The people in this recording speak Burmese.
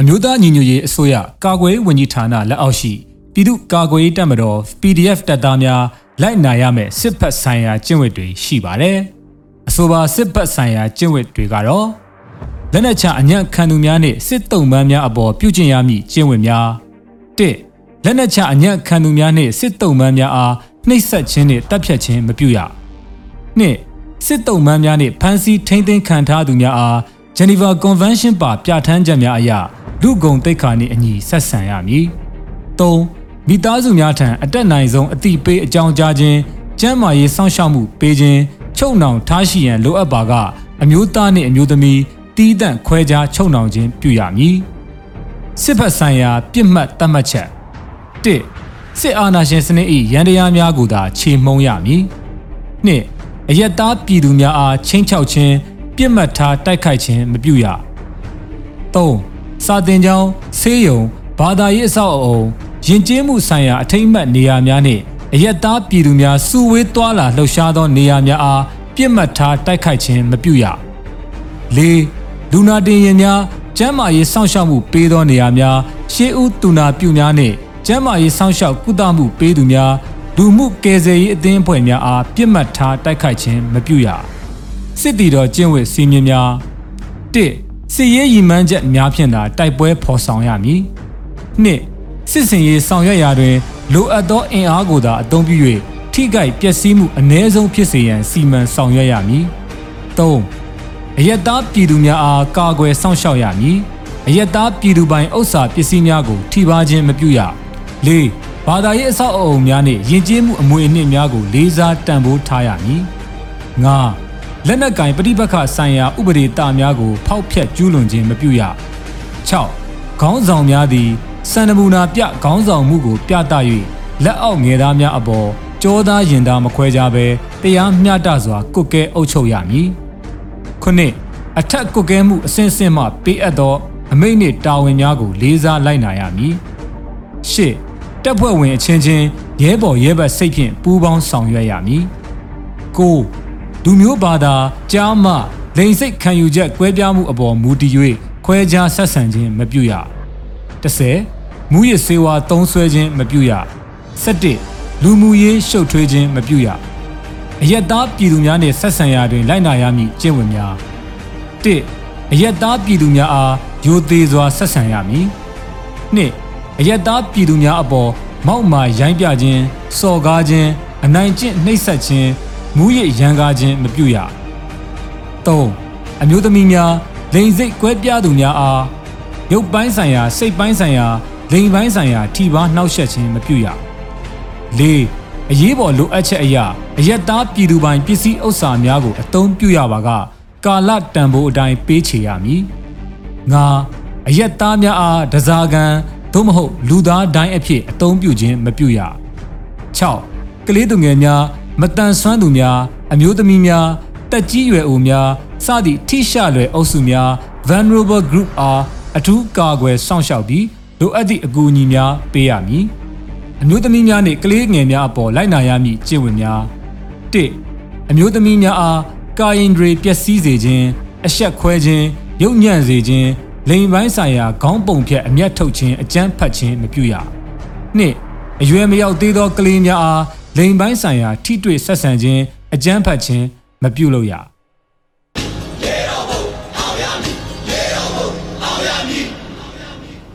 အမျိုးသားညီညွတ်ရေးအစိုးရကာကွယ်ဝင်ကြီးဌာနလက်အောက်ရှိပြည်သူ့ကာကွယ်ရေးတပ်မတော် PDF တပ်သားများလိုက်နာရမယ့်စစ်ဖက်ဆိုင်ရာကျင့်ဝတ်တွေရှိပါတယ်။အဆိုပါစစ်ဖက်ဆိုင်ရာကျင့်ဝတ်တွေကတော့လက်နက်ချအညံ့ခံသူများနှင့်စစ်တုံးပန်းများအပေါ်ပြုကျင့်ရမည့်ကျင့်ဝတ်များ၁လက်နက်ချအညံ့ခံသူများနှင့်စစ်တုံးပန်းများအားနှိပ်စက်ခြင်းနှင့်တပ်ဖြတ်ခြင်းမပြုရ။ ၂စစ်တုံးပန်းများနှင့်ဖမ်းဆီးထိန်းသိမ်းခံထားသူများအား Geneva Convention ပါပြဋ္ဌာန်းချက်များအရလူကုန်တိတ်ခါနှင့်အညီဆက်ဆံရမည်။၃မိသားစုများထံအတက်နိုင်ဆုံးအတိပေးအကြောင်းကြားခြင်းကျန်းမာရေးစောင့်ရှောက်မှုပေးခြင်းချုပ်နှောင်ထားရှိရန်လိုအပ်ပါကအမျိုးသားနှင့်အမျိုးသမီးတီးတန့်ခွဲခြားချုပ်နှောင်ခြင်းပြုရမည်စစ်ဖက်ဆိုင်ရာပြစ်မှတ်တတ်မှတ်ချက်၁စစ်အာဏာရှင်စနစ်၏ရန်တရားများကိုသာခြေမှုံးရမည်၂ အယက်သားပြည်သူများအားချင်းချောက်ခြင်းပြစ်မှတ်ထားတိုက်ခိုက်ခြင်းမပြုရ၃စာတင်ကြောင်းဆေးရုံဘာသာရေးအဆောက်အအုံယဉ်ကျေးမှုဆိုင်ရာအထိမ့်မှတ်နေရာများနှင့်အယက်သားပြည်သူများစုဝေးသွားလာလှုပ်ရှားသောနေရာများအားပြစ်မှတ်ထားတိုက်ခိုက်ခြင်းမပြုရ၄လူနာတင်ရင်များကျန်းမာရေးစောင့်ရှောက်မှုပေးသောနေရာများရှေးဦးတူနာပြုများနှင့်ကျန်းမာရေးစောင့်ရှောက်ကုသမှုပေးသူများ လူမှုကယ်ဆယ်ရေးအသင်းအဖွဲ့များအားပြစ်မှတ်ထားတိုက်ခိုက်ခြင်းမပြုရစစ်တီတော်ကျင့်ဝတ်စီမင်းများ၁စစ်ရေးရည်မှန်းချက်များဖြင့်သာတိုက်ပွဲဖော်ဆောင်ရမည်၂စစ်စင်ရေးဆောင်ရွက်ရာတွင်လိုအပ်သောအင်အားကိုသာအသုံးပြု၍ထိခိုက်ပျက်စီးမှုအ ਨੇ ဆုံးဖြစ်စေရန်စီမံဆောင်ရွက်ရမည်၃အယက်သားပြည်သူများအားကာကွယ်စောင့်ရှောက်ရမည်အယက်သားပြည်သူပိုင်ဥစ္စာပစ္စည်းများကိုထိပါခြင်းမပြုရ၄ ဘာသာရေးအဆောက်အအုံများနှင့်ယဉ်ကျေးမှုအမွေအနှစ်များကိုလေးစားတန်ဖိုးထားရမည်၅လက်နက်ကင်ပဋိပက္ခဆိုင်ရာဥပဒေတာများကို ဖောက်ဖျက်ကျူးလွန်ခြင်းမပြုရ၆ခေါင်းဆောင်များသည်စံနမူနာပြခေါင်းဆောင်မှုကို ပြသ၍လက်အောက်ငယ်သားများအပေါ်ကြောသားရင်သားမခွဲကြဘဲတရားမျှတစွာကုတ်ကဲအုပ်ချုပ်ရမည်ခုနှစ်အထက်ကုတ်ကဲမှုအစဉ်အဆက်မှပေးအပ်သော အမိန့်နှင့်တာဝန်များကို လေးစားလိုက်နာရမည်ရှစ် တပ်ဖွဲ့ဝင်အချင်းချင်းရဲဘော်ရဲဘက်စိတ်ဖြင့်ပူးပေါင်းဆောင်ရွက်ရမည်ကိုလူမျိုးဘာသာကြားမှလိန်စိတ်ခံယူချက်ကွဲပြားမှုအပေါ်မူတည်၍ခွဲခြားဆက်ဆံခြင်းမပြုရ30မူရစေဝါသုံးဆွဲခြင်းမပြုရ17လူမှုရေးရှုပ်ထွေးခြင်းမပြုရအယက်သားပြည်သူများနှင့်ဆက်ဆံရာတွင်လိုက်နာရမည့်ကျင့်ဝတ်များ1အယက်သားပြည်သူများအားယိုသေးစွာဆက်ဆံရမည်2 အယက်သားပြည်သူများအပေါ်မောက်မာရိုင်းပြခြင်းစော်ကားခြင်းအနိုင်ကျင့်နှိပ်စက်ခြင်းမူရရန်ကားခြင်းမပြုရ3အမျိုးသမီးများလိန်စိတ်ကွဲပြားသူများအားရုပ်ပိုင်းဆိုင်ရာစိတ်ပိုင်းဆိုင်ရာလိန်ပိုင်းဆိုင်ရာထိပါနှောက်ယှက်ခြင်းမပြုရ၄အရေးပေါ်လိုအပ်ချက်အရာအယက်သားပြည်သူပိုင်ပစ္စည်းဥစ္စာများကိုအသုံးပြုရပါကကာလတန်ဖိုးအတိုင်းပေးချေရမည်ငါအယက်သားများအားဒဇာကန် သို့မဟုတ်လူသားတိုင်းအဖြစ်အသုံးပြုခြင်းမပြုရ6ကလေးသူငယ်များမတန်ဆွမ်းသူများအမျိုးသမီးများတက်ကြီးရွယ်အိုများစသည့်ထိရှလွယ်အုပ်စုများ vulnerable group အားအထူးကာကွယ်စောင့်ရှောက်ပြီးလိုအပ်သည့်အကူအညီများပေးရမည်အမျိုးသမီးများနှင့်ကလေးငယ်များအပေါ်လိုက်နာရမည့်ကျင့်ဝတ်များ၁အမျိုးသမီးများအားကာယင်ဒရီပျက်စီးစေခြင်းအဆက်ခွဲခြင်းရုပ်ညံ့စေခြင်း လိန်ပိုင်းဆိုင်ရာခေါင်းပုံဖြတ်အမျက်ထုတ်ခြင်းအကြမ်းဖက်ခြင်းမပြုရနှစ်အရွယ်မရောက်သေးသောကလေးများအားလိန်ပိုင်းဆိုင်ရာထိတွေ့ဆက်ဆံခြင်းအကြမ်းဖက်ခြင်းမပြုလုပ်ရ